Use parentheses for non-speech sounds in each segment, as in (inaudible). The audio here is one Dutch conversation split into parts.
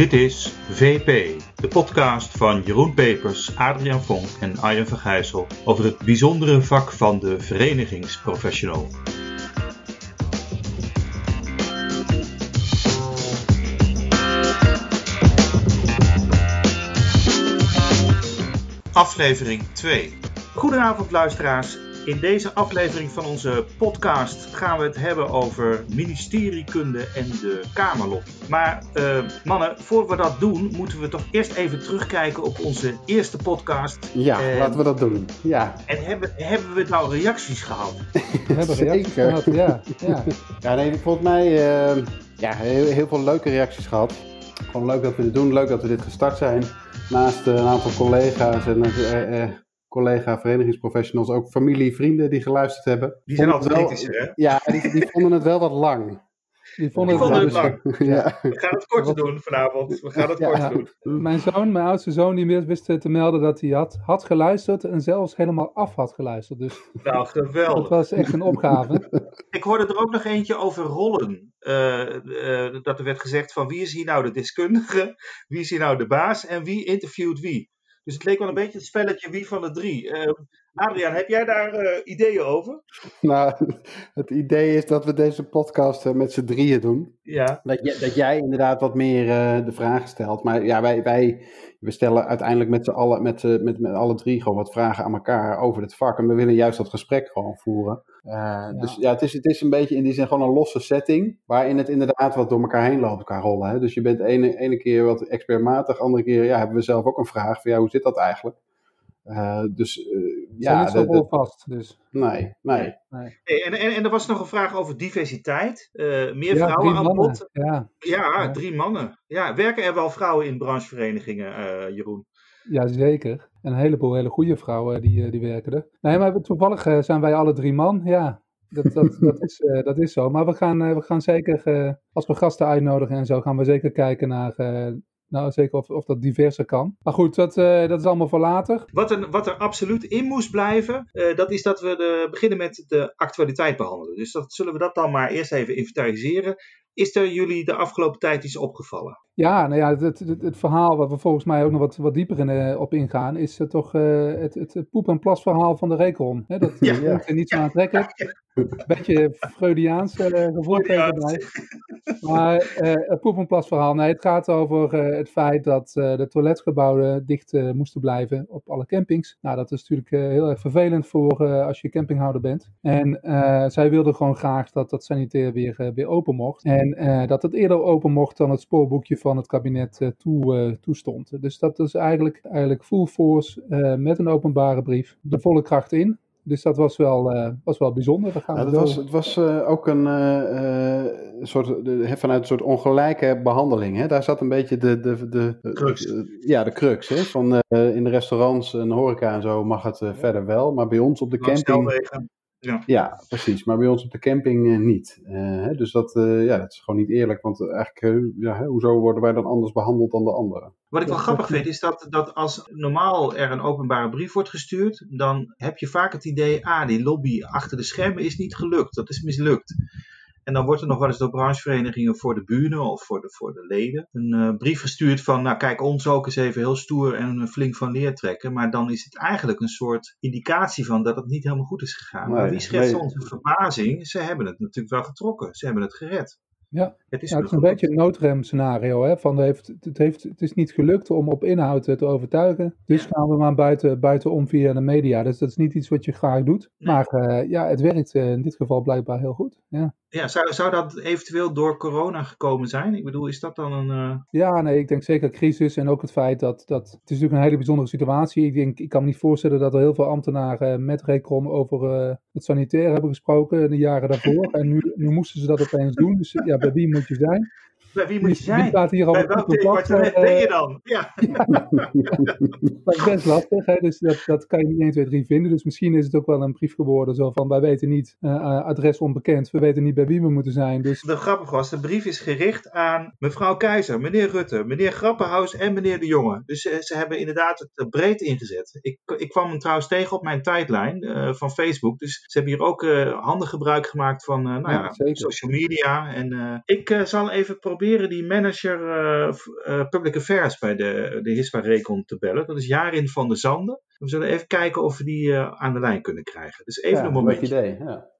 Dit is VP, de podcast van Jeroen Pepers, Adriaan Vonk en Arjen van Gijssel over het bijzondere vak van de verenigingsprofessional. Aflevering 2. Goedenavond luisteraars. In deze aflevering van onze podcast gaan we het hebben over ministeriekunde en de Kamerlot. Maar uh, mannen, voor we dat doen, moeten we toch eerst even terugkijken op onze eerste podcast. Ja, uh, laten we dat doen. Ja. En hebben, hebben we nou reacties gehad? (laughs) we hebben reacties gehad, ja. (laughs) Ja, ja nee, volgens mij uh, ja, heel, heel veel leuke reacties gehad. Gewoon leuk dat we dit doen, leuk dat we dit gestart zijn. Naast een aantal collega's en collega verenigingsprofessionals, ook familie, vrienden die geluisterd hebben. Die zijn altijd kritisch, hè? Ja, die, die vonden het wel wat lang. Die vonden, die vonden het, lang. (laughs) Ja. We gaan het kort doen vanavond. We gaan het kort ja, doen. Mijn zoon, mijn oudste zoon, die wist te melden dat hij had, had geluisterd en zelfs helemaal af had geluisterd. Dus nou, geweldig. Dat was echt een opgave. (laughs) Ik hoorde er ook nog eentje over rollen. Uh, uh, dat er werd gezegd van wie is hier nou de deskundige, wie is hier nou de baas en wie interviewt wie. Dus het leek wel een beetje het spelletje wie van de drie. Adriaan, heb jij daar uh, ideeën over? Nou, (laughs) het idee is dat we deze podcast uh, met z'n drieën doen. Ja. Dat, je, dat jij inderdaad wat meer de vragen stelt. Maar ja, wij, wij we stellen uiteindelijk met z'n allen, met, met, met alle drie gewoon wat vragen aan elkaar over het vak. En we willen juist dat gesprek gewoon voeren. Ja. Dus ja, het is, het is een beetje in die zin gewoon een losse setting. Waarin het inderdaad wat door elkaar heen loopt, elkaar rollen. Hè? Dus je bent ene, ene keer wat expertmatig, andere keer ja, hebben we zelf ook een vraag van ja, hoe zit dat eigenlijk? Uh, dus uh, ja, niet zo vast. Dus. Nee, nee. nee. En, en, en er was nog een vraag over diversiteit. Uh, meer ja, vrouwen aan bod. Ja. Ja, drie mannen. Ja, werken er wel vrouwen in brancheverenigingen, Jeroen? Ja, zeker. En een heleboel hele goede vrouwen die, die werken er. Nee, maar toevallig zijn wij alle drie man. Ja, dat, dat, dat, is, uh, dat is zo. Maar we gaan, uh, we gaan zeker, uh, als we gasten uitnodigen en zo, gaan we zeker kijken naar, nou, zeker of, of dat diverser kan. Maar goed, dat, uh, dat is allemaal voor later. Wat er, wat er absoluut in moest blijven, uh, dat is dat we de, beginnen met de actualiteit behandelen. Dus dat, zullen we dat dan maar eerst even inventariseren. Is er jullie de afgelopen tijd iets opgevallen? Ja, nou ja, het, het, het verhaal waar we volgens mij ook nog wat, wat dieper in, uh, op ingaan, is uh, toch uh, het, het poep- en plasverhaal van de. Hè, dat ja. ja. er niet zo aantrekkelijk. Ja, ja. Beetje Freudiaans gevoel erbij. Maar het poep- en plasverhaal, nee, het gaat over het feit dat de toiletgebouwen dicht moesten blijven op alle campings. Nou, dat is natuurlijk heel erg vervelend voor als je campinghouder bent. En zij wilden gewoon graag dat dat sanitair weer, weer open mocht. En dat het eerder open mocht dan het spoorboekje van het kabinet uh, toe, uh, toestond. Dus dat is eigenlijk, eigenlijk full force uh, met een openbare brief de volle kracht in. Dus dat was wel, was wel bijzonder. gaan ja, was, het was ook een soort, de, vanuit een soort ongelijke behandeling. Hè? Daar zat een beetje de, de, de, de crux. ja, de crux. Hè? Van, in de restaurants en horeca en zo mag het ja. verder wel. Maar bij ons op de camping... Ja. ja, precies. Maar bij ons op de camping uh, niet. Uh, dus dat, uh, ja, dat is gewoon niet eerlijk. Want eigenlijk, ja, hoezo worden wij dan anders behandeld dan de anderen? Wat ik wel grappig vind, is dat, dat als normaal er een openbare brief wordt gestuurd, dan heb je vaak het idee, ah, die lobby achter de schermen is niet gelukt. Dat is mislukt. En dan wordt er nog wel eens door brancheverenigingen voor de buren of voor de, voor de leden een uh, brief gestuurd van, nou kijk, ons ook eens even heel stoer en flink van leer trekken. Maar dan is het eigenlijk een soort indicatie van dat het niet helemaal goed is gegaan. Nee, maar wie schetst nee. onze verbazing? Ze hebben het natuurlijk wel getrokken. Ze hebben het gered. Ja, het is, het is een beetje een noodrem scenario. Hè? Van heeft, het, heeft, het is niet gelukt om op inhoud te overtuigen. Dus gaan we maar buiten, buitenom via de media. Dus dat is niet iets wat je graag doet. Maar uh, ja, het werkt in dit geval blijkbaar heel goed. Ja. Ja, zou, zou dat eventueel door corona gekomen zijn? Ik bedoel, is dat dan een. Uh... Ja, nee, ik denk zeker crisis en ook het feit dat, dat. Het is natuurlijk een hele bijzondere situatie. Ik, denk, ik kan me niet voorstellen dat er heel veel ambtenaren met Recron over uh, het sanitair hebben gesproken de jaren daarvoor. en nu, nu moesten ze dat opeens doen. Dus ja, bij wie moet je zijn? Bij wie moet je zijn? Staat hier al bij welk departement ben je dan? Ja. (laughs) dat is best lastig, hè? dus dat, dat kan je niet 1, 2, 3 vinden. Dus misschien is het ook wel een brief geworden zo van, wij weten niet, uh, adres onbekend, we weten niet bij wie we moeten zijn. Dus... De grappig was, de brief is gericht aan mevrouw Keizer, meneer Rutte, meneer Grappenhaus en meneer De Jonge. Dus uh, ze hebben inderdaad het breed ingezet. Ik, ik kwam hem trouwens tegen op mijn tijdlijn uh, van Facebook. Dus ze hebben hier ook handig gebruik gemaakt van nou ja, ja social media. En ik zal even proberen proberen die manager Public Affairs bij de, de HISPA Recon te bellen. Dat is Jarin van der Zanden. We zullen even kijken of we die aan de lijn kunnen krijgen. Dus even een momentje. idee, ja.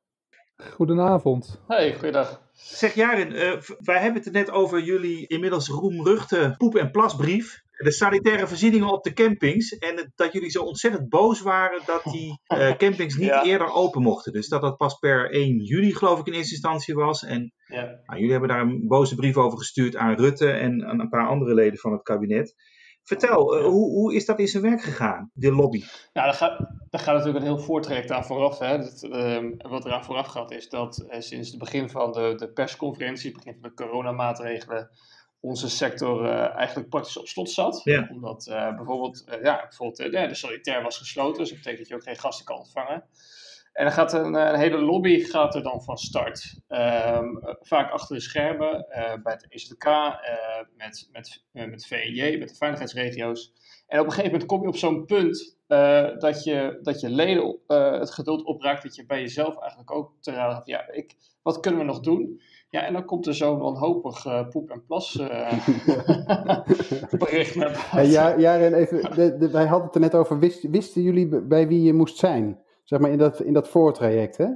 Goedenavond. Hey, goeiedag. Zeg Jarin, wij hebben het er net over jullie inmiddels roemruchte poep- en plasbrief de sanitaire voorzieningen op de campings. En dat jullie zo ontzettend boos waren dat die uh, (laughs) campings niet eerder open mochten. Dus dat dat pas per 1 juli, geloof ik, in eerste instantie was. En ja. nou, jullie hebben daar een boze brief over gestuurd aan Rutte en aan een paar andere leden van het kabinet. Vertel, uh, hoe, hoe is dat in zijn werk gegaan, de lobby? Nou, daar gaat, daar gaat natuurlijk een heel voortraject aan vooraf. Hè. Dat, uh, wat eraan vooraf gaat is dat uh, sinds het begin van de, de persconferentie, begin van de coronamaatregelen, onze sector uh, eigenlijk praktisch op slot zat. Omdat uh, bijvoorbeeld, ja, bijvoorbeeld de solitair was gesloten, dus dat betekent dat je ook geen gasten kan ontvangen. En dan gaat een, een hele lobby gaat er dan van start. Um, vaak achter de schermen, bij het EZK, met, met, met VNJ, met de veiligheidsregio's. En op een gegeven moment kom je op zo'n punt dat, je, dat je leden het geduld opraakt, dat je bij jezelf eigenlijk ook te raden hebt, ja, ik, wat kunnen we nog doen? Ja, en dan komt er zo'n wanhopig poep- en plas (laughs) bericht naar buiten. Ja, ja, en even, de, de, wij hadden het er net over, wist, wisten jullie bij wie je moest zijn? Zeg maar in dat, in dat voortraject, hè?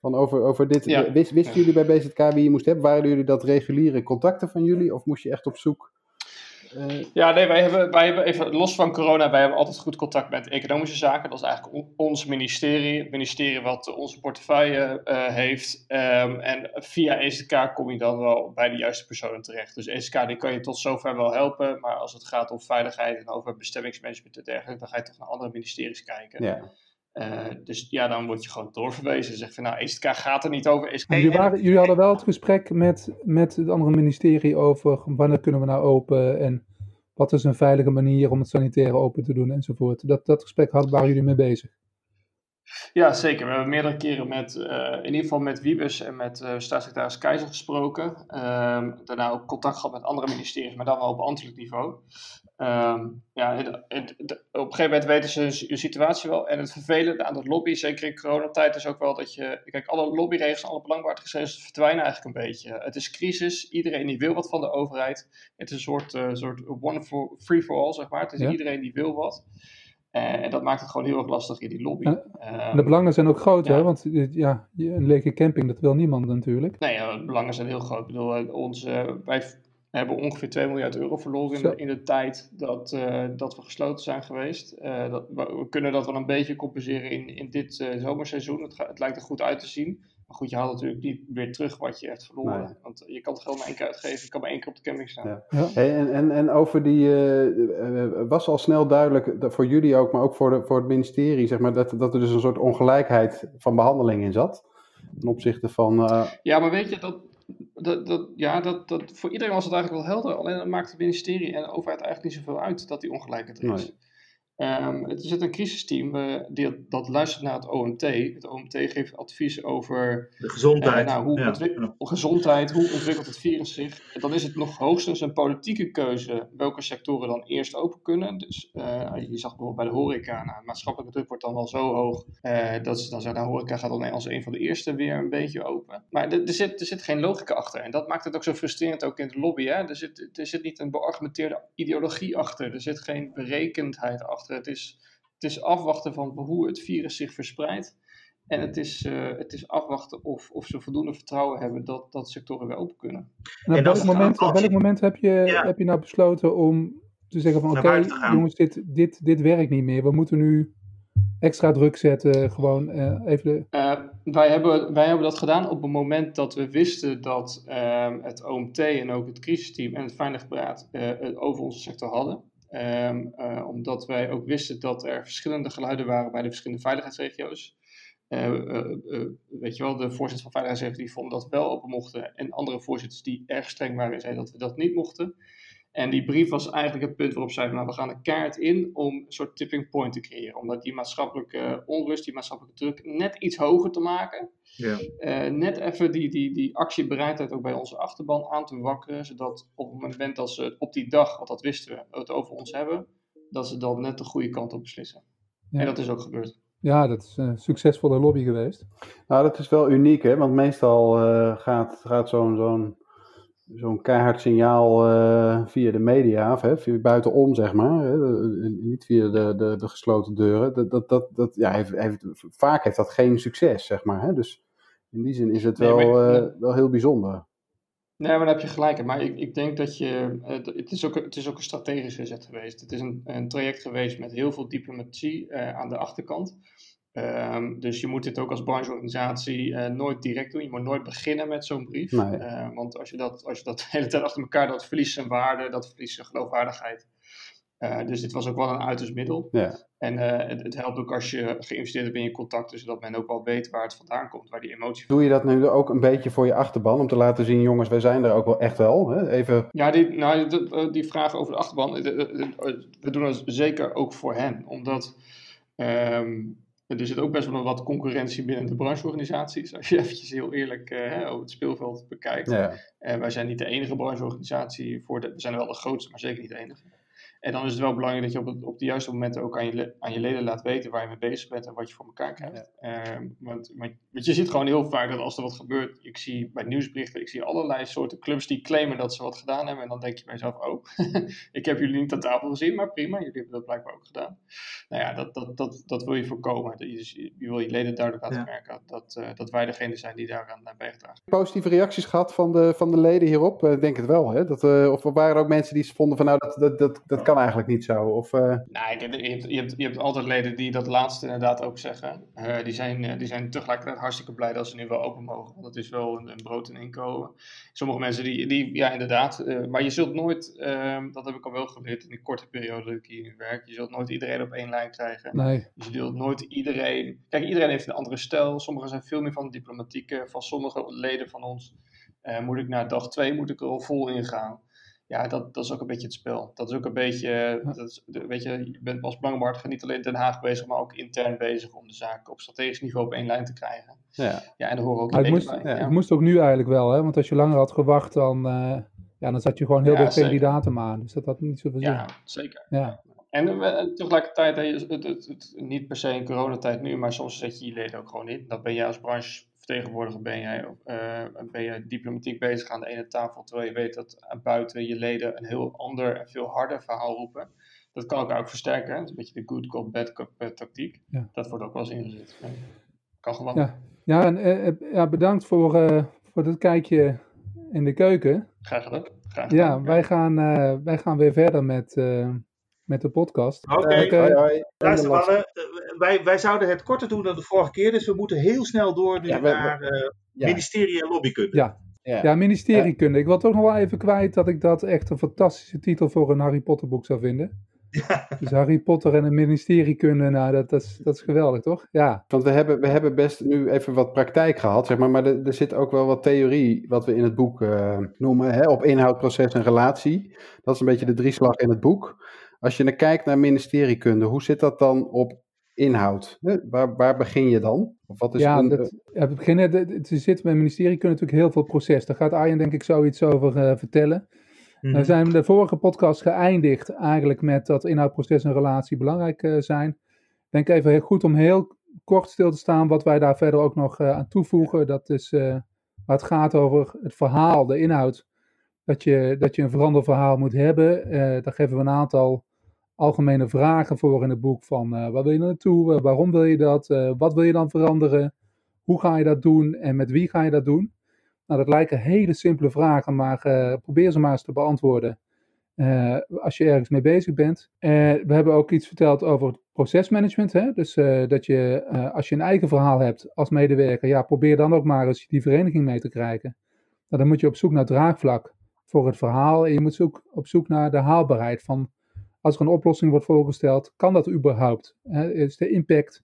Van over, over dit, ja. wist, wisten jullie bij BZK wie je moest hebben? Waren jullie dat reguliere contacten van jullie? Of moest je echt op zoek uh, ja, nee, wij hebben, wij hebben even los van corona, wij hebben altijd goed contact met economische zaken. Dat is eigenlijk ons ministerie, het ministerie wat onze portefeuille uh, heeft. Um, en via EZK kom je dan wel bij de juiste personen terecht. Dus EZK die kan je tot zover wel helpen, maar als het gaat om veiligheid en over bestemmingsmanagement en dergelijke, dan ga je toch naar andere ministeries kijken. Ja. Uh, dus ja, dan word je gewoon doorverwezen. Zeg van nou, EZK gaat er niet over. EZK... Jullie, waren, jullie hadden wel het gesprek met, met het andere ministerie over wanneer kunnen we nou open en wat is een veilige manier om het sanitaire open te doen enzovoort. Dat, dat gesprek hadden, waren jullie mee bezig. Ja, zeker. We hebben meerdere keren met, uh, in ieder geval met Wiebes en met uh, staatssecretaris Keizer gesproken. Um, daarna ook contact gehad met andere ministeries, maar dan wel op ambtelijk niveau. Um, ja, op een gegeven moment weten ze hun situatie wel. En het vervelende aan de lobby, zeker in coronatijd, is ook wel dat je... Kijk, alle lobbyregels, alle belangwaardigheidsregels verdwijnen eigenlijk een beetje. Het is crisis, iedereen die wil wat van de overheid. Het is een soort, uh, soort one for, free for all, zeg maar. Het is ja. iedereen die wil wat. Uh, en dat maakt het gewoon heel erg lastig in die lobby. Uh, de belangen zijn ook groot, ja. hè? Want ja, een lege camping, dat wil niemand natuurlijk. Nee, ja, de belangen zijn heel groot. Ik bedoel, onze, wij hebben ongeveer 2 miljard euro verloren in, de, in de, tijd dat, uh, dat we gesloten zijn geweest. dat, we kunnen dat wel een beetje compenseren in, in dit zomerseizoen. Het, het lijkt er goed uit te zien. Maar goed, je haalt natuurlijk niet weer terug wat je hebt verloren. Nee. Want je kan het geld maar één keer uitgeven. Je kan maar één keer op de camping staan. Ja. Ja. Hey, en, en, en over die... Uh, was al snel duidelijk, voor jullie ook, maar ook voor, de, voor het ministerie, zeg maar, dat, dat er dus een soort ongelijkheid van behandeling in zat. Ten opzichte van... Uh... Ja, maar weet je, dat, dat, dat, ja, dat, dat, voor iedereen was het eigenlijk wel helder. Alleen maakt het ministerie en de overheid eigenlijk niet zoveel uit dat die ongelijkheid er is. Nee. Um, er zit een crisisteam uh, die, dat luistert naar het OMT. Het OMT geeft advies over de gezondheid. Uh, nou, hoe ja, gezondheid, hoe ontwikkelt het virus zich. En dan is het nog hoogstens een politieke keuze welke sectoren dan eerst open kunnen. Dus uh, je zag bijvoorbeeld bij de horeca, nou, maatschappelijke druk wordt dan wel zo hoog dat ze dan zeggen, nou, horeca gaat dan als een van de eerste weer een beetje open. Maar er, er, zit, er zit geen logica achter. En dat maakt het ook zo frustrerend ook in de lobby. Hè? Er, zit, er zit niet een beargumenteerde ideologie achter. Er zit geen berekendheid achter. Het is, het is afwachten van hoe het virus zich verspreidt. En het is, uh, het is afwachten of, of ze voldoende vertrouwen hebben dat, dat sectoren weer open kunnen. En op, welk moment, op welk moment heb je, ja. heb je nou besloten om te zeggen van oké, okay, jongens, dit, dit, dit werkt niet meer. We moeten nu extra druk zetten, gewoon uh, even de... uh, wij, hebben, wij hebben dat gedaan op het moment dat we wisten dat uh, het OMT en ook het crisisteam en het Veiligheidsberaad het over onze sector hadden. Um, uh, omdat wij ook wisten dat er verschillende geluiden waren bij de verschillende veiligheidsregio's. Uh, uh, weet je wel, de voorzitter van veiligheidsregio's die vonden dat we wel open mochten. En andere voorzitters die erg streng waren en zeiden dat we dat niet mochten. En die brief was eigenlijk het punt waarop zeiden, nou we gaan een kaart in om een soort tipping point te creëren. Omdat die maatschappelijke onrust, die maatschappelijke druk net iets hoger te maken. Ja. Uh, net even die, die, die actiebereidheid ook bij onze achterban aan te wakkeren. Zodat op het moment dat ze op die dag, want dat wisten we, het over ons hebben. Dat ze dan net de goede kant op beslissen. Ja. En dat is ook gebeurd. Ja, dat is een succesvolle lobby geweest. Nou, dat is wel uniek hè, want meestal uh, gaat, gaat zo'n zo'n zo'n keihard signaal uh, via de media, of hè, via buitenom zeg maar, hè, niet via de, de, de, gesloten deuren, dat, dat, dat, dat ja, heeft, heeft, vaak heeft dat geen succes, zeg maar. Hè? Dus in die zin is het wel, uh, wel heel bijzonder. Nee, maar daar heb je gelijk. Maar ik, ik denk dat je. Het is, ook, het is ook een strategische zet geweest. Het is een, een traject geweest met heel veel diplomatie uh, aan de achterkant. Um, dus je moet dit ook als brancheorganisatie uh, nooit direct doen. Je moet nooit beginnen met zo'n brief. Nee. Uh, want als je, dat, als je dat (laughs) de hele tijd achter elkaar doet, verliest zijn waarde, dat verliest zijn geloofwaardigheid. Uh, dus dit was ook wel een uiterst middel. Ja. En het, het, helpt ook als je geïnvesteerd hebt in je contacten, zodat men ook wel weet waar het vandaan komt, waar die emotie Doe je dat nu ook een beetje voor je achterban, om te laten zien, jongens, wij zijn er ook wel echt wel? Hè? Even... Ja, die, nou, die, die vraag over de achterban, we doen dat zeker ook voor hen. Omdat um, er zit ook best wel wat concurrentie binnen de brancheorganisaties. Als je (laughs) eventjes heel eerlijk uh, over het speelveld bekijkt. Ja. Uh, wij zijn niet de enige brancheorganisatie. Voor de, we zijn wel de grootste, maar zeker niet de enige. En dan is het wel belangrijk dat je op, het, op de juiste momenten ook aan je, aan je leden laat weten waar je mee bezig bent en wat je voor elkaar krijgt. Ehm, want, want, je ziet gewoon heel vaak dat als er wat gebeurt, ik zie bij nieuwsberichten, ik zie allerlei soorten clubs die claimen dat ze wat gedaan hebben. En dan denk je bij jezelf, oh, (laughs) ik heb jullie niet aan tafel gezien, maar prima, jullie hebben dat blijkbaar ook gedaan. Nou ja, dat, dat, dat, dat wil je voorkomen. Dus je, wil je leden duidelijk laten merken dat, uh, dat wij degene zijn die daaraan bijgedragen. Positieve reacties gehad van de, van de leden hierop? Ik denk het wel, hè? Dat, uh, of waren er ook mensen die vonden van, nou, dat, dat, dat, dat kan eigenlijk niet zo? Of, uh... Nee, je hebt, je, hebt, je hebt altijd leden die dat laatste inderdaad ook zeggen. Uh, die, zijn, uh, die zijn tegelijkertijd hartstikke blij dat ze nu wel open mogen. Want dat is wel een, een brood en inkomen. Sommige mensen die, die ja inderdaad. maar je zult nooit, ehm, dat heb ik al wel geleerd in die korte periode dat ik hier nu werk. Je zult nooit iedereen op één lijn krijgen. Nee. Je zult nooit iedereen. Kijk, iedereen heeft een andere stijl. Sommigen zijn veel meer van de diplomatieke. Van sommige leden van ons moet ik naar dag twee moet ik er al vol in gaan ja, dat, dat is ook een beetje het spel. Dat is ook een beetje, dat is, weet je, je bent als belangenbehartiger niet alleen in Den Haag bezig, maar ook intern bezig om de zaken op strategisch niveau op één lijn te krijgen. Ja, ja en daar horen ook het moest, bij. Ja. Het moest ook nu eigenlijk wel, hè? want als je langer had gewacht, dan, uh, ja, dan zat je gewoon heel veel kandidaten aan. Dus dat had niet zoveel zin. Ja, zeker. Ja. En uh, tegelijkertijd, het, het, het, niet per se in coronatijd nu, maar soms zet je je leden ook gewoon in. Dat ben je als branche vertegenwoordiger ben jij, uh, ben je diplomatiek bezig aan de ene tafel, terwijl je weet dat buiten je leden een heel ander en veel harder verhaal roepen. Dat kan elkaar ook versterken. Dat is een beetje de good cop, bad cop uh, tactiek. Ja. Dat wordt ook wel eens ingezet. Kan gewoon. Ja, ja, en, uh, ja bedankt voor, voor het kijkje in de keuken. Graag gedaan. Graag gedaan. Ja, wij gaan, wij gaan weer verder met met de podcast. Oké, okay. uh, luister mannen, wij, wij zouden het korter doen dan de vorige keer, dus we moeten heel snel door nu naar uh, ja. ministerie en lobbykunde. Ja. Ja. ja, ministeriekunde. Ik wil toch nog wel even kwijt dat ik dat echt een fantastische titel voor een Harry Potter boek zou vinden. Ja. Dus Harry Potter en een ministeriekunde, nou, dat, dat, is, dat is geweldig, toch? Ja. Want we hebben, we hebben best nu even wat praktijk gehad, zeg maar, maar er, er zit ook wel wat theorie, wat we in het boek uh, noemen, hè, op inhoud, proces en relatie. Dat is een beetje de drieslag in het boek. Als je naar kijkt naar ministeriekunde, hoe zit dat dan op inhoud? Waar, waar begin je dan? Of wat is ja, een, dat, ja, we beginnen, er zit bij ministeriekunde natuurlijk heel veel proces. Daar gaat Arjen denk ik zoiets over uh, vertellen. Mm We zijn de vorige podcast geëindigd eigenlijk met dat inhoud, proces en relatie belangrijk uh, zijn. Ik denk even heel goed om heel kort stil te staan wat wij daar verder ook nog uh, aan toevoegen. Dat is waar het gaat over het verhaal, de inhoud. Dat je, dat je een veranderverhaal moet hebben. daar geven we een aantal algemene vragen voor in het boek van uh, waar wil je naartoe, uh, waarom wil je dat, uh, wat wil je dan veranderen, hoe ga je dat doen en met wie ga je dat doen. Nou, dat lijken hele simpele vragen, maar probeer ze maar eens te beantwoorden als je ergens mee bezig bent. we hebben ook iets verteld over procesmanagement, hè? dus dat je als je een eigen verhaal hebt als medewerker, ja, probeer dan ook maar eens die vereniging mee te krijgen. Nou, dan moet je op zoek naar draagvlak voor het verhaal en je moet zoek, op zoek naar de haalbaarheid van als er een oplossing wordt voorgesteld, kan dat überhaupt? is de impact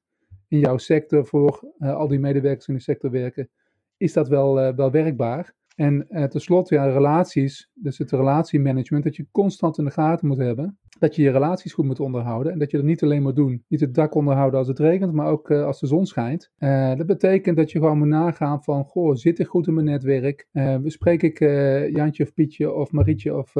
in jouw sector voor uh, al die medewerkers in de sector werken, is dat wel, uh, wel werkbaar? En uh, tenslotte, ja, relaties, dus het relatiemanagement, dat je constant in de gaten moet hebben. Dat je je relaties goed moet onderhouden. En dat je dat niet alleen moet doen, niet het dak onderhouden als het regent, maar ook als de zon schijnt. dat betekent dat je gewoon moet nagaan van, goh, zit ik goed in mijn netwerk? bespreek ik Jantje of Pietje of Marietje of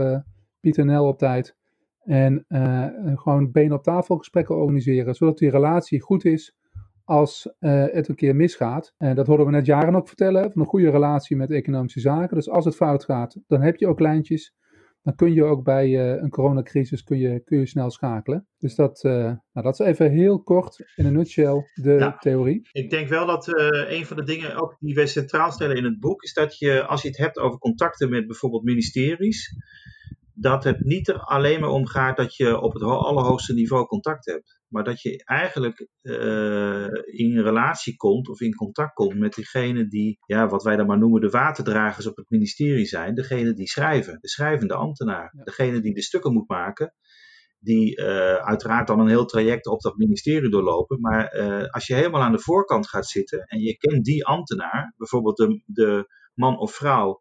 Pieter Nel op tijd? En uh, gewoon been op tafel gesprekken organiseren, zodat die relatie goed is als uh, het een keer misgaat. En dat horen we net jaren ook vertellen, van een goede relatie met economische zaken. Dus als het fout gaat, dan heb je ook lijntjes dan kun je ook bij uh, een coronacrisis kun je, kun je snel schakelen. Dus dat, nou, dat is even heel kort in een nutshell de theorie. Ik denk wel dat een van de dingen ook die wij centraal stellen in het boek is dat je, als je het hebt over contacten met bijvoorbeeld ministeries, dat het niet er alleen maar om gaat dat je op het allerhoogste niveau contact hebt. Maar dat je eigenlijk uh, in relatie komt of in contact komt met diegenen die, ja, wat wij dan maar noemen, de waterdragers op het ministerie zijn. Degene die schrijven, de schrijvende ambtenaar. Ja. Degene die de stukken moet maken. Die uh, uiteraard dan een heel traject op dat ministerie doorlopen. Maar uh, als je helemaal aan de voorkant gaat zitten en je kent die ambtenaar, bijvoorbeeld de, de man of vrouw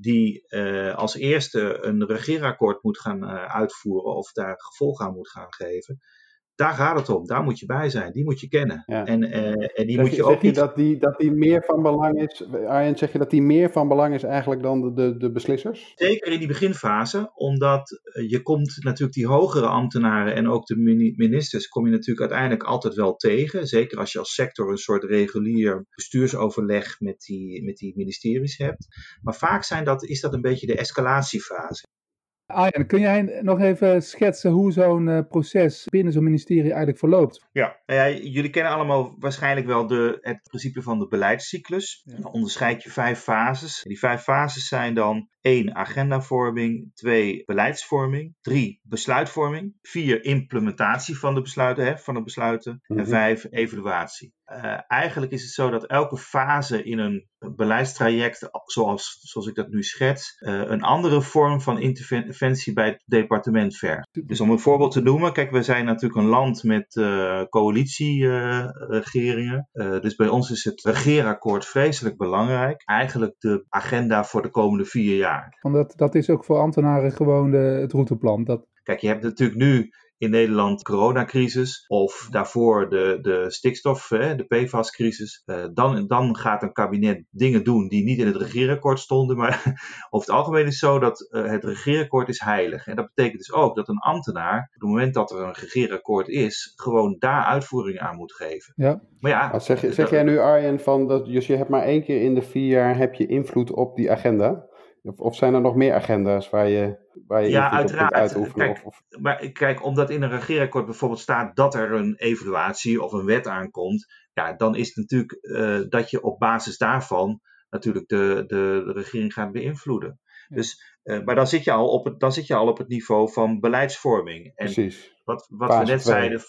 die uh, als eerste een regeerakkoord moet gaan uh, uitvoeren of daar gevolg aan moet gaan geven. Daar gaat het om, daar moet je bij zijn, die moet je kennen. Ja. En, uh, en die zeg moet je, ook zeg niet... je dat die, dat die meer van belang is, Arjen, zeg je dat die meer van belang is eigenlijk dan de, de, de beslissers? Zeker in die beginfase, omdat je komt natuurlijk die hogere ambtenaren en ook de ministers kom je natuurlijk uiteindelijk altijd wel tegen. Zeker als je als sector een soort regulier bestuursoverleg met die, met die ministeries hebt. Maar vaak zijn dat, is dat een beetje de escalatiefase. Arjen, kun jij nog even schetsen hoe zo'n uh, proces binnen zo'n ministerie eigenlijk verloopt? Ja, nou ja, jullie kennen allemaal waarschijnlijk wel de, het principe van de beleidscyclus. Ja. Dan onderscheid je vijf fases. Die vijf fases zijn dan 1. Agendavorming. 2. Beleidsvorming. 3. Besluitvorming. 4. Implementatie van de besluiten, hè, van de besluiten. En 5. Evaluatie. Uh, eigenlijk is het zo dat elke fase in een beleidstraject, zoals, zoals ik dat nu schets, uh, een andere vorm van interventie bij het departement vergt. Dus om een voorbeeld te noemen, kijk, we zijn natuurlijk een land met uh, coalitieregeringen. dus bij ons is het regeerakkoord vreselijk belangrijk. Eigenlijk de agenda voor de komende vier jaar. Want dat, dat is ook voor ambtenaren gewoon de, het routeplan. Dat... Kijk, je hebt natuurlijk nu in Nederland coronacrisis of daarvoor de, de stikstof, hè, de PFAS-crisis. Uh, dan, dan gaat een kabinet dingen doen die niet in het regeerakkoord stonden. Maar (laughs) over het algemeen is het zo dat uh, het regeerakkoord is heilig. En dat betekent dus ook dat een ambtenaar, op het moment dat er een regeerakkoord is, gewoon daar uitvoering aan moet geven. Ja. Maar ja, zeg jij nu Arjen van, dat, dus je hebt maar één keer in de vier jaar heb je invloed op die agenda? Of, of zijn er nog meer agenda's waar je, waar je ja, uiteraard. uitoefenen? Kijk, of, of... Maar kijk, omdat in een regeerakkoord bijvoorbeeld staat dat er een evaluatie of een wet aankomt, ja, dan is het natuurlijk uh, dat je op basis daarvan natuurlijk de, de, de regering gaat beïnvloeden. Ja. Dus, uh, maar dan zit, je al op het, dan zit je al op het niveau van beleidsvorming. En Precies. Wat, wat we net zeiden,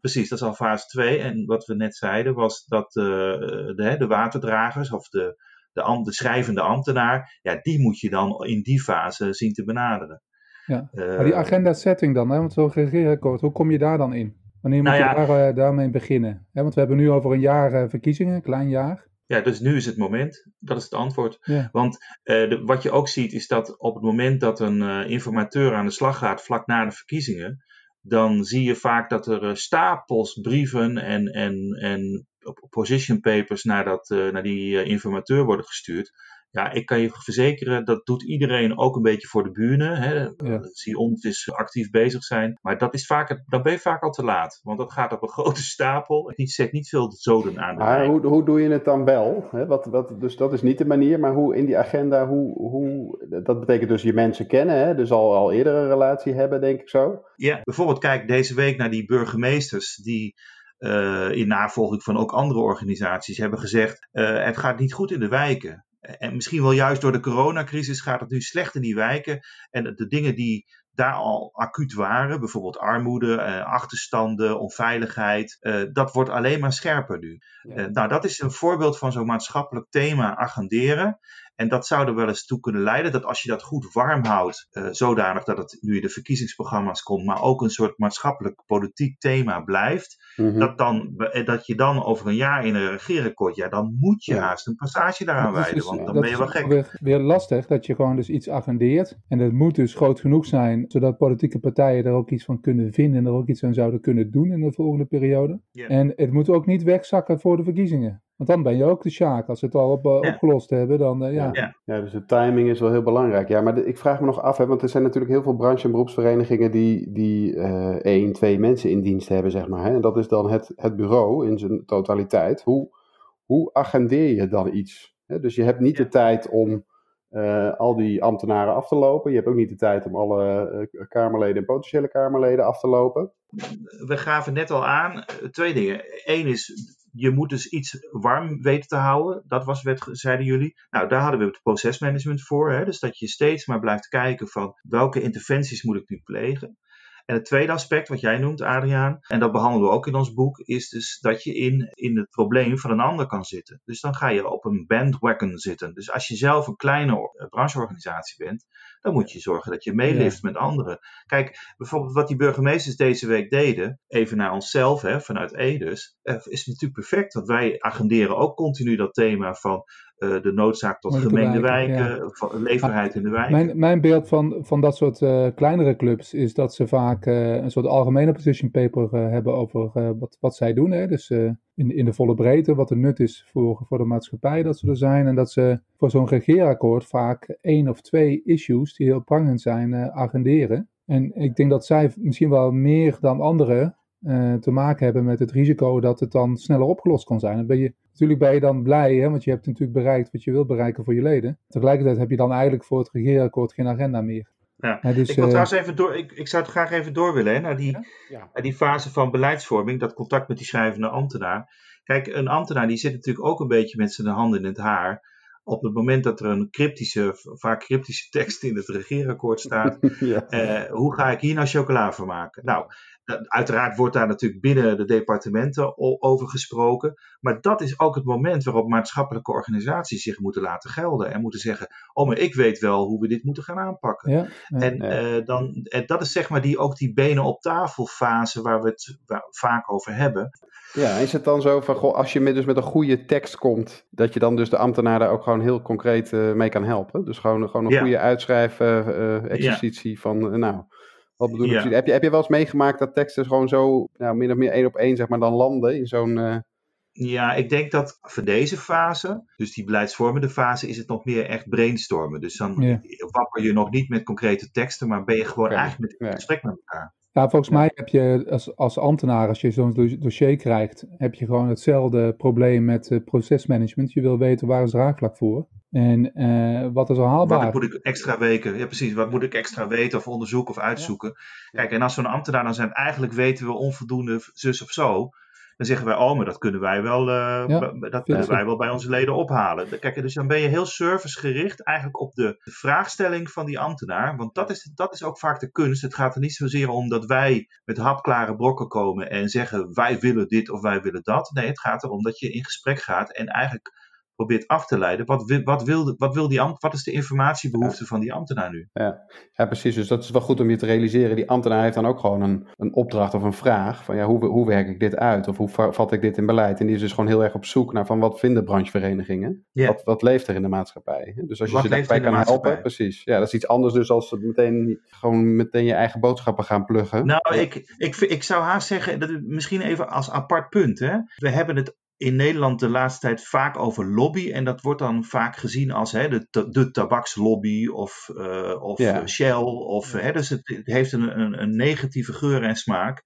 precies, dat is al fase 2. En wat we net zeiden was dat uh, de, de waterdragers of de, de, de, schrijvende ambtenaar, ja, die moet je dan in die fase zien te benaderen. Ja. Maar die agenda setting dan, hè, want zo'n regeerakkoord, hoe kom je daar dan in? Wanneer moet nou ja, je daar, uh, daarmee beginnen? Hè, want we hebben nu over een jaar uh, verkiezingen, een klein jaar. Ja, dus nu is het moment. Dat is het antwoord. Ja. Want de, wat je ook ziet is dat op het moment dat een informateur aan de slag gaat vlak na de verkiezingen, dan zie je vaak dat er stapels brieven en, en, en position papers naar, dat, uh, naar die uh, informateur worden gestuurd. Ja, ik kan je verzekeren, dat doet iedereen ook een beetje voor de buren. Hè. Ja. Zie ons is actief bezig zijn. Maar dat is vaak, dan ben je vaak al te laat. Want dat gaat op een (laughs) grote stapel. Het zet niet veel zoden aan. Maar hoe, hoe doe je het dan wel? Hè? Wat, wat, dus dat is niet de manier. Maar hoe in die agenda, hoe, hoe, dat betekent dus je mensen kennen. Hè? Dus al, al eerder een relatie hebben, denk ik zo. Ja, bijvoorbeeld kijk deze week naar die burgemeesters die uh, in navolging van ook andere organisaties hebben gezegd: uh, het gaat niet goed in de wijken. En misschien wel juist door de coronacrisis gaat het nu slecht in die wijken. En de dingen die daar al acuut waren, bijvoorbeeld armoede, uh, achterstanden, onveiligheid, dat wordt alleen maar scherper nu. Ja. Nou, dat is een voorbeeld van zo'n maatschappelijk thema agenderen. En dat zou er wel eens toe kunnen leiden dat als je dat goed warm houdt, uh, zodanig dat het nu in de verkiezingsprogramma's komt, maar ook een soort maatschappelijk politiek thema blijft, mm-hmm. dat, dan, dat je dan over een jaar in een regeerakkoord, ja, dan moet je ja. haast een passage daaraan wijden, dus, want dan ben je wel gek. Weer, weer lastig dat je gewoon dus iets agendeert en het moet dus groot genoeg zijn, zodat politieke partijen er ook iets van kunnen vinden en er ook iets aan zouden kunnen doen in de volgende periode. Yeah. En het moet ook niet wegzakken voor de verkiezingen. Want dan ben je ook de Sjaak. Als ze het al op, opgelost hebben, dan ja. ja. ja. dus de timing is wel heel belangrijk. Ja, maar ik vraag me nog af, hè, want er zijn natuurlijk heel veel branche- en beroepsverenigingen die, die één, twee mensen in dienst hebben, zeg maar. Hè? En dat is dan het, het bureau in zijn totaliteit. Hoe, hoe agendeer je dan iets? Dus je hebt niet de tijd om uh, al die ambtenaren af te lopen. Je hebt ook niet de tijd om alle uh, Kamerleden en potentiële Kamerleden af te lopen. We gaven net al aan twee dingen. Eén is, je moet dus iets warm weten te houden. Dat was, werd, zeiden jullie. Nou, daar hadden we het procesmanagement voor. Hè? Dus dat je steeds maar blijft kijken van welke interventies moet ik nu plegen. En het tweede aspect, wat jij noemt, Adriaan, en dat behandelen we ook in ons boek, is dus dat je in, in het probleem van een ander kan zitten. Dus dan ga je op een bandwagon zitten. Dus als je zelf een kleine eh, brancheorganisatie bent, dan moet je zorgen dat je meelift met anderen. Kijk, bijvoorbeeld wat die burgemeesters deze week deden, even naar onszelf, hè, vanuit Edes, eh, is natuurlijk perfect. Want wij agenderen ook continu dat thema van uh, de noodzaak tot gemengde wijken, wijken leefbaarheid in de wijk. Mijn, mijn beeld van, van dat soort uh, kleinere clubs is dat ze vaak uh, een soort algemene position paper hebben over wat, wat zij doen. Hè? Dus in, in de volle breedte, wat de nut is voor, voor de maatschappij dat ze er zijn. En dat ze voor zo'n regeerakkoord vaak één of twee issues die heel prangend zijn agenderen. En ik denk dat zij misschien wel meer dan anderen uh, te maken hebben met het risico dat het dan sneller opgelost kan zijn. Dan ben je, natuurlijk ben je dan blij, hè, want je hebt natuurlijk bereikt wat je wil bereiken voor je leden. Tegelijkertijd heb je dan eigenlijk voor het regeerakkoord geen agenda meer. Ja. dus, ik wil uh, trouwens even door, ik, ik zou het graag even door willen hè, naar, die, ja? naar die fase van beleidsvorming, dat contact met die schrijvende ambtenaar. Kijk, een ambtenaar die zit natuurlijk ook een beetje met zijn handen in het haar op het moment dat er een cryptische, vaak cryptische tekst in het regeerakkoord staat, (laughs) ja. uh, hoe ga ik hier nou chocola van maken? Nou, Uiteraard wordt daar natuurlijk binnen de departementen over gesproken. Maar dat is ook het moment waarop maatschappelijke organisaties zich moeten laten gelden. En moeten zeggen: Oh, maar ik weet wel hoe we dit moeten gaan aanpakken. Ja, en, uh, dan, en dat is zeg maar die, ook die benen op tafel fase waar we het vaak over hebben. Ja, is het dan zo van: goh, als je met, dus met een goede tekst komt, dat je dan dus de ambtenaar daar ook gewoon heel concreet uh, mee kan helpen? Dus gewoon, gewoon een ja. goede uitschrijf-exercitie uh, van: Nou wat bedoel ik? Heb, je, heb je wel eens meegemaakt dat teksten gewoon zo nou, min of meer één op één zeg maar, dan landen in zo'n... Uh... Ja, ik denk dat voor deze fase, dus die beleidsvormende fase, is het nog meer echt brainstormen. Dus dan ja. wapper je nog niet met concrete teksten, maar ben je gewoon okay. eigenlijk met in gesprek met elkaar. Ja, volgens mij heb je als, als ambtenaar, als je zo'n dossier krijgt, heb je gewoon hetzelfde probleem met uh, procesmanagement. Je wil weten waar is draagvlak voor. En uh, wat is er haalbaar? Wat moet ik extra weken? Ja, precies. Wat moet ik extra weten of onderzoeken of uitzoeken? Ja. Kijk, en als we een ambtenaar dan zijn, eigenlijk weten we onvoldoende zus of zo. Dan zeggen wij, oh, maar dat kunnen wij wel, uh, ja, dat kunnen wij wel bij onze leden ophalen. Kijk, dus dan ben je heel servicegericht eigenlijk op de, de vraagstelling van die ambtenaar. Want dat is, dat is ook vaak de kunst. Het gaat er niet zozeer om dat wij met hapklare brokken komen en zeggen, wij willen dit of wij willen dat. Nee, het gaat erom dat je in gesprek gaat en eigenlijk probeert af te leiden. Wat, wat, wil, wat, wil die ambt, wat is de informatiebehoefte van die ambtenaar nu? Ja. ja, precies. Dus dat is wel goed om je te realiseren. Die ambtenaar heeft dan ook gewoon een, een opdracht of een vraag. Van ja, hoe, hoe werk ik dit uit? Of hoe vat ik dit in beleid? En die is dus gewoon heel erg op zoek naar van wat vinden brancheverenigingen? Yeah. Wat, wat leeft er in de maatschappij? Dus als je wat ze daarbij kan helpen, precies. Ja, dat is iets anders dus als meteen gewoon meteen je eigen boodschappen gaan pluggen. Nou, ik, ik, ik zou haast zeggen, dat misschien even als apart punt. Hè? We hebben het in Nederland de laatste tijd vaak over lobby. En dat wordt dan vaak gezien als hè, de, de tabakslobby of, uh, of yeah. Shell. Of, hè, dus het, het heeft een, een, een, negatieve geur en smaak.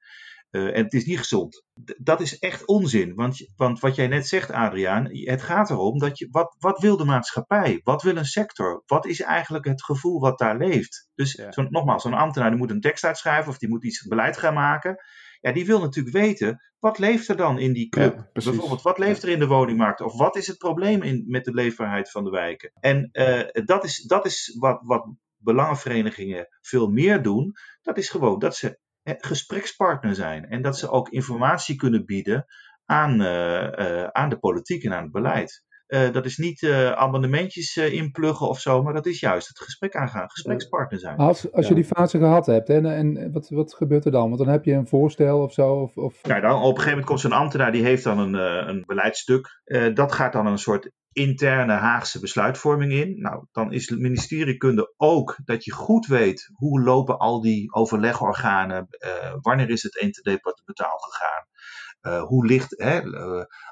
Uh, en het is niet gezond. Dat is echt onzin. Want, want wat jij net zegt, Adriaan, het gaat erom dat je. Wat, wat wil de maatschappij? Wat wil een sector? Wat is eigenlijk het gevoel wat daar leeft? Dus zo, nogmaals, zo'n ambtenaar die moet een tekst uitschrijven of die moet iets beleid gaan maken ja, die wil natuurlijk weten, wat leeft er dan in die club? Ja, Bijvoorbeeld, wat leeft er in de woningmarkt? Of wat is het probleem in, met de leefbaarheid van de wijken? En uh, dat is, dat is wat, wat belangenverenigingen veel meer doen. Dat is gewoon dat ze gesprekspartner zijn. En dat ze ook informatie kunnen bieden aan, uh, aan de politiek en aan het beleid. Uh, dat is niet uh, abonnementjes uh, inpluggen of zo, maar dat is juist het gesprek aangaan, gesprekspartner zijn. Als, als ja. je die fase gehad hebt, en, en wat, wat gebeurt er dan? Want dan heb je een voorstel of zo? Of, of... Ja, dan op een gegeven moment komt zo'n ambtenaar, die heeft dan een, een beleidstuk. dat gaat dan een soort interne Haagse besluitvorming in. Nou, dan is het ministeriekunde ook dat je goed weet hoe lopen al die overlegorganen, wanneer is het interdepartementaal gegaan. Hoe ligt, hè,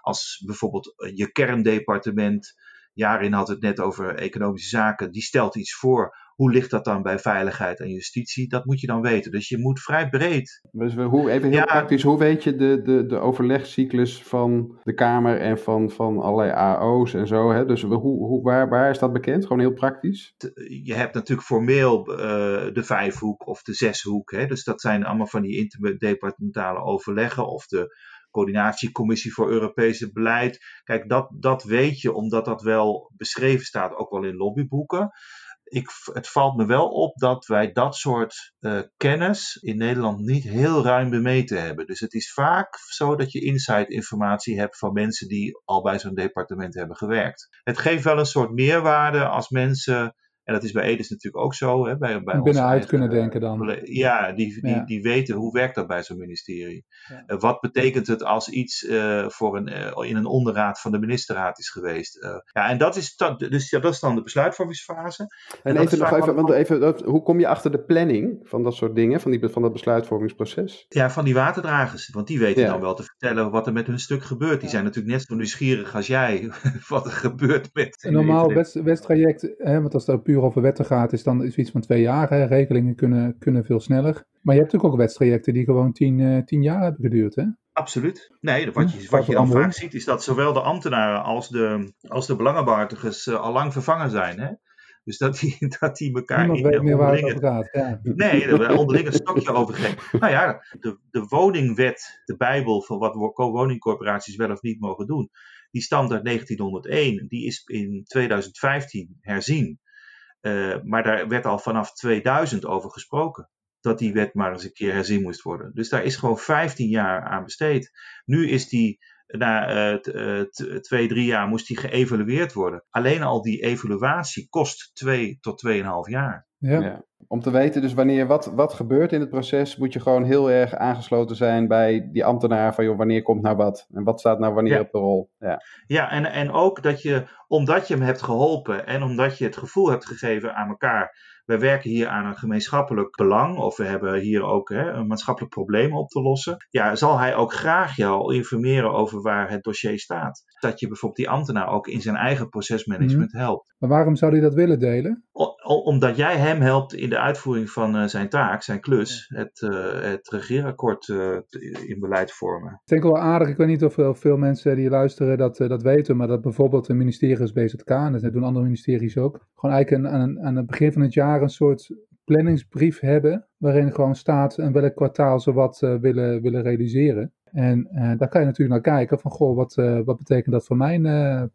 als bijvoorbeeld je kerndepartement, Jarin had het net over economische zaken, die stelt iets voor hoe ligt dat dan bij veiligheid en justitie? Dat moet je dan weten. Dus je moet vrij breed. Dus hoe, even heel praktisch, hoe weet je de, de, de overlegcyclus van de Kamer en van, van allerlei AO's en zo? Hè? Dus hoe, hoe, waar, waar is dat bekend? Gewoon heel praktisch? Je hebt natuurlijk formeel uh, de vijfhoek of de zeshoek. Hè? Dus dat zijn allemaal van die interdepartementale overleggen of de coördinatiecommissie voor Europese beleid. Kijk, dat, dat weet je omdat dat wel beschreven staat, ook wel in lobbyboeken ik, het valt me wel op dat wij dat soort uh, kennis in Nederland niet heel ruim bemeten hebben. Dus het is vaak zo dat je inside informatie hebt van mensen die al bij zo'n departement hebben gewerkt. Het geeft wel een soort meerwaarde als mensen en dat is bij Edis natuurlijk ook zo. Hè, bij, bij Binnenuit kunnen denken dan. Ja, die, die, die weten hoe werkt dat bij zo'n ministerie. Ja. Uh, wat betekent het als iets uh, voor een, uh, in een onderraad van de ministerraad is geweest? ja, en dat is, dat, dus, ja, dat is dan de besluitvormingsfase. En, en even nog even, want even dat, hoe kom je achter de planning van dat soort dingen, van, die, van dat besluitvormingsproces? Ja, van die waterdragers. Want die weten ja. dan wel te vertellen wat er met hun stuk gebeurt. Die zijn natuurlijk net zo nieuwsgierig als jij (laughs) wat er gebeurt met... Een normaal westtraject, want als dat puur over wetten gaat, is dan is iets van twee jaar. Hè. Regelingen kunnen, kunnen veel sneller. Maar je hebt natuurlijk ook wetstrajecten die gewoon tien, uh, tien jaar hebben geduurd, hè? Absoluut. Nee, wat je, wat je dan vaak ziet is dat zowel de ambtenaren als de, als de belangenbehartigers uh, al lang vervangen zijn. Hè? Dus dat die, (laughs) dat die elkaar Niemand in weet meer waar het gaat. Ja. Nee, er onderling een stokje over geven. Nou ja, de, de woningwet, de bijbel van wat woningcorporaties wel of niet mogen doen, die stamt uit 1901. Die is in 2015 herzien. Uh, maar daar werd al vanaf 2000 over gesproken. Dat die wet maar eens een keer herzien moest worden. Dus daar is gewoon 15 jaar aan besteed. Nu is die, na uh, twee, drie jaar, moest die geëvalueerd worden. Alleen al die evaluatie kost 2 tot 2,5 jaar. Ja. ja. Om te weten dus wanneer wat, wat gebeurt in het proces, moet je gewoon heel erg aangesloten zijn bij die ambtenaar van joh, wanneer komt nou wat en wat staat nou wanneer op de rol. Ja, ja en, en ook dat je, omdat je hem hebt geholpen en omdat je het gevoel hebt gegeven aan elkaar wij werken hier aan een gemeenschappelijk belang, of we hebben hier ook hè, een maatschappelijk probleem op te lossen. Ja, zal hij ook graag jou informeren over waar het dossier staat. Dat je bijvoorbeeld die ambtenaar ook in zijn eigen procesmanagement mhm. helpt. Maar waarom zou hij dat willen delen? Omdat jij hem helpt in de uitvoering van uh, zijn taak, zijn klus, het, uh, het regeerakkoord uh, in beleid vormen. Ik denk wel aardig, ik weet niet of veel, veel mensen die luisteren dat, dat weten, maar dat bijvoorbeeld een ministerie als BZK, en dat doen andere ministeries ook, gewoon eigenlijk aan, aan het begin van het jaar een soort planningsbrief hebben, waarin gewoon staat in welk kwartaal ze wat willen, willen realiseren. En uh, daar kan je natuurlijk naar kijken van, goh, wat, uh, wat betekent dat voor mijn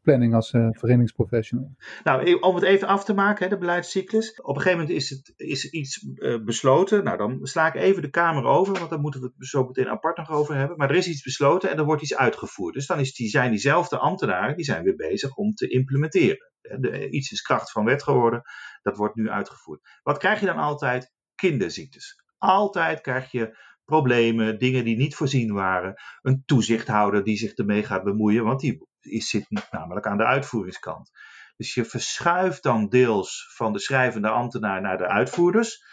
planning als verenigingsprofessional? Nou, om het even af te maken, hè, de beleidscyclus. Op een gegeven moment is, het, is iets besloten. Nou, dan sla ik even de Kamer over, want daar moeten we het zo meteen apart nog over hebben. Maar er is iets besloten en er wordt iets uitgevoerd. Dus dan is die, zijn diezelfde ambtenaren, die zijn weer bezig om te implementeren. De, iets is kracht van wet geworden, dat wordt nu uitgevoerd. Wat krijg je dan altijd? Kinderziektes. Altijd krijg je problemen, dingen die niet voorzien waren. Een toezichthouder die zich ermee gaat bemoeien, want die zit namelijk aan de uitvoeringskant. Dus je verschuift dan deels van de schrijvende ambtenaar naar de uitvoerders,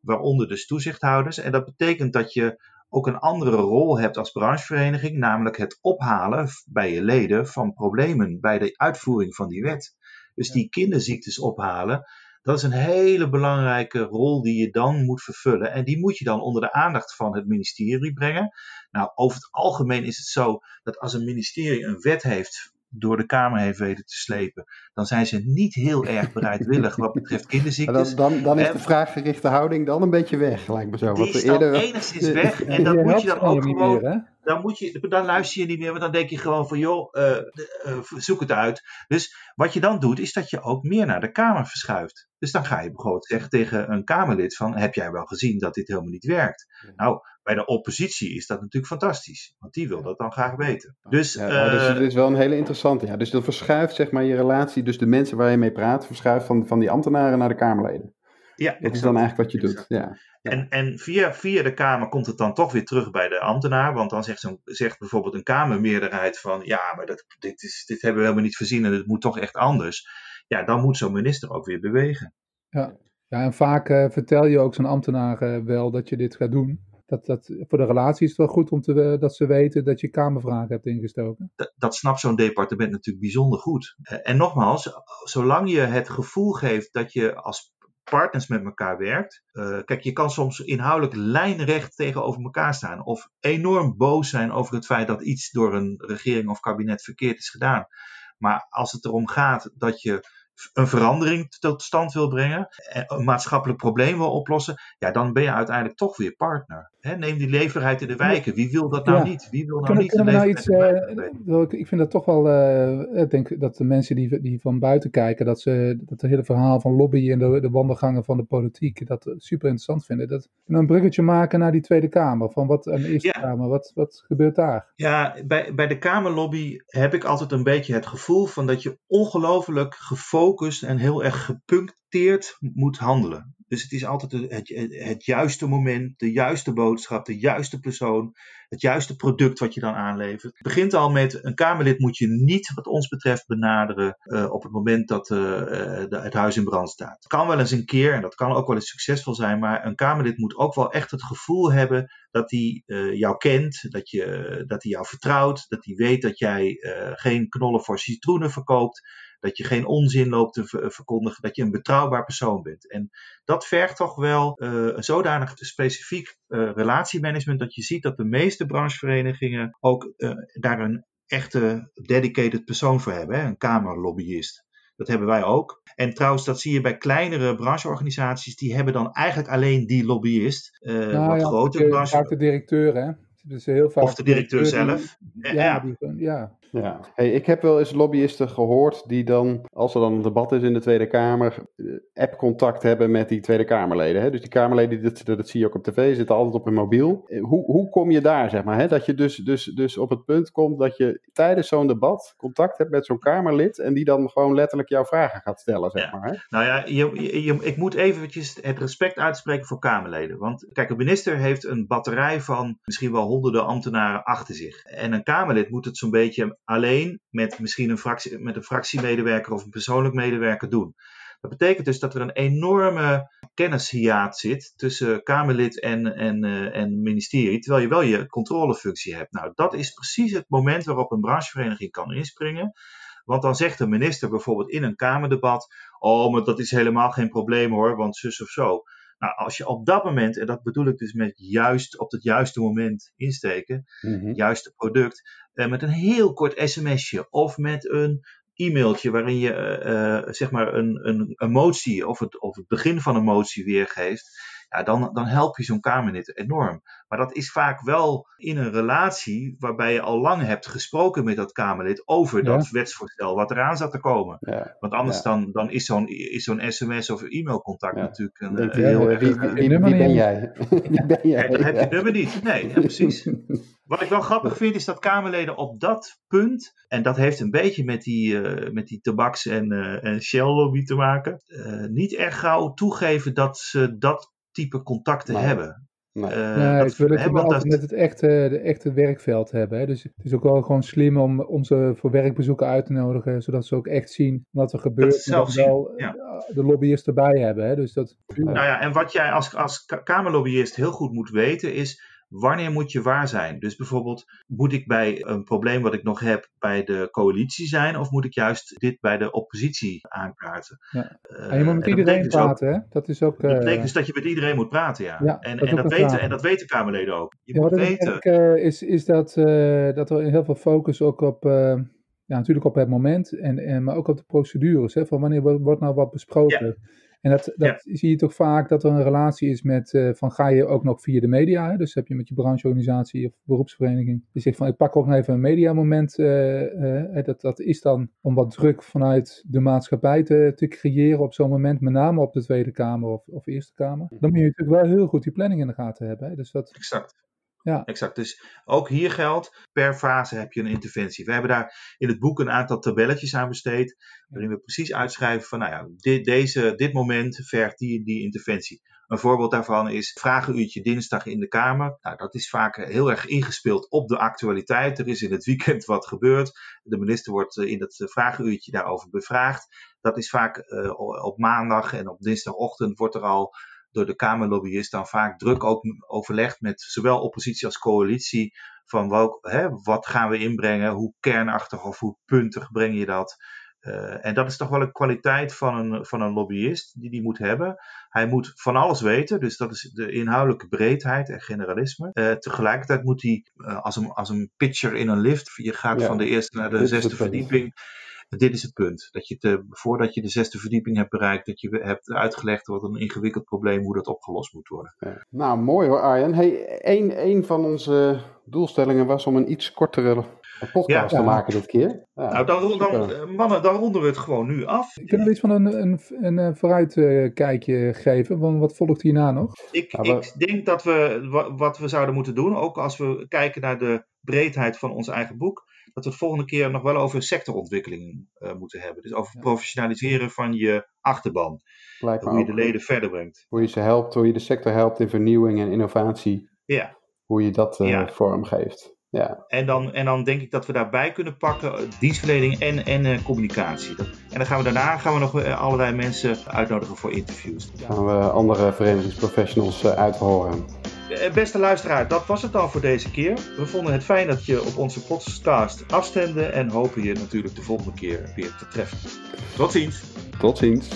waaronder dus toezichthouders. En dat betekent dat je ook een andere rol hebt als branchevereniging, namelijk het ophalen bij je leden van problemen bij de uitvoering van die wet. Dus die kinderziektes ophalen, dat is een hele belangrijke rol die je dan moet vervullen. En die moet je dan onder de aandacht van het ministerie brengen. Nou, over het algemeen is het zo dat als een ministerie een wet heeft door de Kamer heeft weten te slepen, dan zijn ze niet heel erg bereidwillig wat betreft kinderziektes. Dan, dan, dan is de vraaggerichte houding dan een beetje weg, lijkt me zo. Die is dan enigszins weg (laughs) en dat moet je dan ook gewoon... Meer, dan, moet je, dan luister je niet meer, want dan denk je gewoon van joh, uh, uh, zoek het uit. Dus wat je dan doet, is dat je ook meer naar de Kamer verschuift. Dus dan ga je bijvoorbeeld zeggen tegen een Kamerlid van, heb jij wel gezien dat dit helemaal niet werkt? Nou, bij de oppositie is dat natuurlijk fantastisch, want die wil dat dan graag weten. Dus, ja, nou, dus het is wel een hele interessante. Ja. Dus dan verschuift zeg maar je relatie, dus de mensen waar je mee praat, verschuift van, van die ambtenaren naar de Kamerleden. Ja, dat is dan eigenlijk wat je doet. Ja. En, en via, via de Kamer komt het dan toch weer terug bij de ambtenaar. Want dan zegt, zo, zegt bijvoorbeeld een Kamermeerderheid van ja, maar dat, dit, is, dit hebben we helemaal niet voorzien en het moet toch echt anders. Ja, dan moet zo'n minister ook weer bewegen. Ja, ja en vaak uh, vertel je ook zo'n ambtenaar uh, wel dat je dit gaat doen. Dat, dat, voor de relatie is het wel goed om te, dat ze weten dat je kamervragen hebt ingestoken. Dat, dat snapt zo'n departement natuurlijk bijzonder goed. En nogmaals, zolang je het gevoel geeft dat je als partners met elkaar werkt. Uh, kijk, je kan soms inhoudelijk lijnrecht tegenover elkaar staan. Of enorm boos zijn over het feit dat iets door een regering of kabinet verkeerd is gedaan. Maar als het erom gaat dat je een verandering tot stand wil brengen, een maatschappelijk probleem wil oplossen, ja, dan ben je uiteindelijk toch weer partner. neem die leverheid in de wijken. Wie wil dat nou niet? Wie wil nou kunnen, niet kunnen nou iets, uh, Ik vind dat toch wel, uh, ik denk dat de mensen die, die van buiten kijken, dat ze dat het hele verhaal van lobby en de, de wandelgangen van de politiek, dat super interessant vinden. Dat een bruggetje maken naar die Tweede Kamer, van wat een Eerste Kamer, wat, wat gebeurt daar? Ja, bij, bij de Kamerlobby heb ik altijd een beetje het gevoel van dat je ongelooflijk gefocust gefocust en heel erg gepuncteerd moet handelen. Dus het is altijd het, juiste moment, de juiste boodschap, de juiste persoon, het juiste product wat je dan aanlevert. Het begint al met een Kamerlid moet je niet, wat ons betreft, benaderen uh, op het moment dat uh, de, het huis in brand staat. Het kan wel eens een keer, en dat kan ook wel eens succesvol zijn, maar een Kamerlid moet ook wel echt het gevoel hebben dat hij jou kent, dat, je, dat hij jou vertrouwt, dat hij weet dat jij geen knollen voor citroenen verkoopt dat je geen onzin loopt te verkondigen, dat je een betrouwbaar persoon bent. En dat vergt toch wel uh, een zodanig specifiek uh, relatiemanagement dat je ziet dat de meeste brancheverenigingen ook uh, daar een echte dedicated persoon voor hebben, hè? een kamerlobbyist. Dat hebben wij ook. En trouwens, dat zie je bij kleinere brancheorganisaties. Die hebben dan eigenlijk alleen die lobbyist. Uh, nou, wat ja, grotere branche... de directeur, hè? Dus heel vaak of de directeur zelf. ja, ja. Die, ja. Ja. Hey, ik heb wel eens lobbyisten gehoord die dan, als er dan een debat is in de Tweede Kamer, eh, app-contact hebben met die Tweede Kamerleden. Hè? Dus die Kamerleden, dat, dat zie je ook op tv, zitten altijd op hun mobiel. Eh, hoe, hoe kom je daar, zeg maar? Hè? Dat je dus, dus, dus op het punt komt dat je tijdens zo'n debat contact hebt met zo'n Kamerlid en die dan gewoon letterlijk jouw vragen gaat stellen, zeg maar. Hè? Nou ja, je, je, ik moet eventjes het respect uitspreken voor Kamerleden. Want kijk, een minister heeft een batterij van misschien wel honderden ambtenaren achter zich. En een Kamerlid moet het zo'n beetje alleen met misschien een, fractie, met een fractiemedewerker of een persoonlijk medewerker doen. Dat betekent dus dat er een enorme kennishiaat zit tussen Kamerlid en, en, uh, en ministerie, terwijl je wel je controlefunctie hebt. Nou, dat is precies het moment waarop een branchevereniging kan inspringen. Want dan zegt de minister bijvoorbeeld in een Kamerdebat: Oh, maar dat is helemaal geen probleem hoor, want zus of zo. Nou, als je op dat moment, en dat bedoel ik dus met juist op het juiste moment insteken, mm juiste product, eh, met een heel kort sms'je of met een e-mailtje waarin je uh, zeg maar een, een, een motie of het, of het begin van een motie weergeeft ja, dan, dan help je zo'n Kamerlid enorm. Maar dat is vaak wel in een relatie waarbij je al lang hebt gesproken met dat Kamerlid over dat wetsvoorstel wat eraan zat te komen. Ja. Want anders dan, dan is zo'n sms of e-mailcontact natuurlijk een. Heel, wie, wie, (laughs) wie, ben jij? wie ben jij? dan heb je nummer niet. Nee, precies. (laughs) Wat ik wel grappig vind is dat Kamerleden op dat punt, en dat heeft een beetje met die, uh, met die tabaks- en, uh, en Shell-lobby te maken, uh, niet erg gauw toegeven dat ze dat type contacten hebben. Nee. Uh, dat, ik wil het altijd met het echte, de echte werkveld hebben. Hè. Dus het is ook wel gewoon slim om, om ze voor werkbezoeken uit te nodigen, zodat ze ook echt zien wat er gebeurt. en dat wel ja. Eh, de lobbyist erbij hebben. Hè. Dus dat... Nou ja, en wat jij als, als Kamerlobbyist heel goed moet weten is wanneer moet je waar zijn? Dus bijvoorbeeld, moet ik bij een probleem wat ik nog heb bij de coalitie zijn, of moet ik juist dit bij de oppositie aankaarten? Ja. Uh, en je moet met iedereen dus praten, hè? Dat is ook. Dat betekent uh, dus dat je met iedereen moet praten, ja. ja en, dat, en dat weten, en dat weten Kamerleden ook. Je ja, moet wat weten. Ik uh, is, is dat, dat er heel veel focus ook op. ja, natuurlijk op het moment, en, en, maar ook op de procedures. Hè, van wanneer wordt nou wat besproken? En dat, dat zie je toch vaak dat er een relatie is met uh, van ga je ook nog via de media. Hè? Dus heb je met je brancheorganisatie of beroepsvereniging. Die zegt van ik pak ook nog even een mediamoment. Uh, uh, dat, dat is dan om wat druk vanuit de maatschappij te, te creëren op zo'n moment. Met name op de Tweede Kamer of, of Eerste Kamer. Dan moet je natuurlijk wel heel goed die planning in de gaten hebben. Hè? Dus dat, exact. Ja. Exact. Dus ook hier geldt, per fase heb je een interventie. We hebben daar in het boek een aantal tabelletjes aan besteed, waarin we precies uitschrijven van, nou ja, dit, deze, dit moment vergt die die interventie. Een voorbeeld daarvan is vragenuurtje dinsdag in de Kamer. Nou, dat is vaak heel erg ingespeeld op de actualiteit. Er is in het weekend wat gebeurd. De minister wordt in het vragenuurtje daarover bevraagd. Dat is vaak uh, op maandag en op dinsdagochtend wordt er al door de Kamerlobbyist dan vaak druk ook overlegd met zowel oppositie als coalitie. Van welk, hè, wat gaan we inbrengen? Hoe kernachtig of hoe puntig breng je dat? Uh, en dat is toch wel een kwaliteit van een, van een lobbyist die die moet hebben. Hij moet van alles weten, dus dat is de inhoudelijke breedheid en generalisme. Uh, tegelijkertijd moet hij uh, als, een, als een pitcher in een lift, je gaat ja, van de eerste naar de zesde verdieping. Dit is het punt. Dat je te, voordat je de zesde verdieping hebt bereikt, dat je hebt uitgelegd wat een ingewikkeld probleem, hoe dat opgelost moet worden. Ja. Nou, mooi hoor Arjen. Hey, een, een van onze doelstellingen was om een iets kortere een podcast ja, te maken dit keer. Ja, nou, dan, dan, eh, mannen, dan ronden we het gewoon nu af. Kunnen we iets van een, een, een, een vooruitkijkje geven? Want wat volgt hierna nog? Ik, ik denk dat we wat we zouden moeten doen, ook als we kijken naar de breedheid van ons eigen boek, dat we het volgende keer nog wel over sectorontwikkeling uh, moeten hebben. Dus over professionaliseren van je achterban. hoe je de leden verder brengt. Hoe je ze helpt, hoe je de sector helpt in vernieuwing en innovatie. Ja. Hoe je dat uh, ja. vormgeeft. Ja. En, dan, en dan denk ik dat we daarbij kunnen pakken uh, dienstverlening en, en uh, communicatie. Dat, en dan gaan we daarna gaan we nog uh, allerlei mensen uitnodigen voor interviews. Dan gaan we andere verenigingsprofessionals uithoren. Beste luisteraar, dat was het dan voor deze keer. We vonden het fijn dat je op onze podcast afstemde en hopen je natuurlijk de volgende keer weer te treffen. Tot ziens. Tot ziens.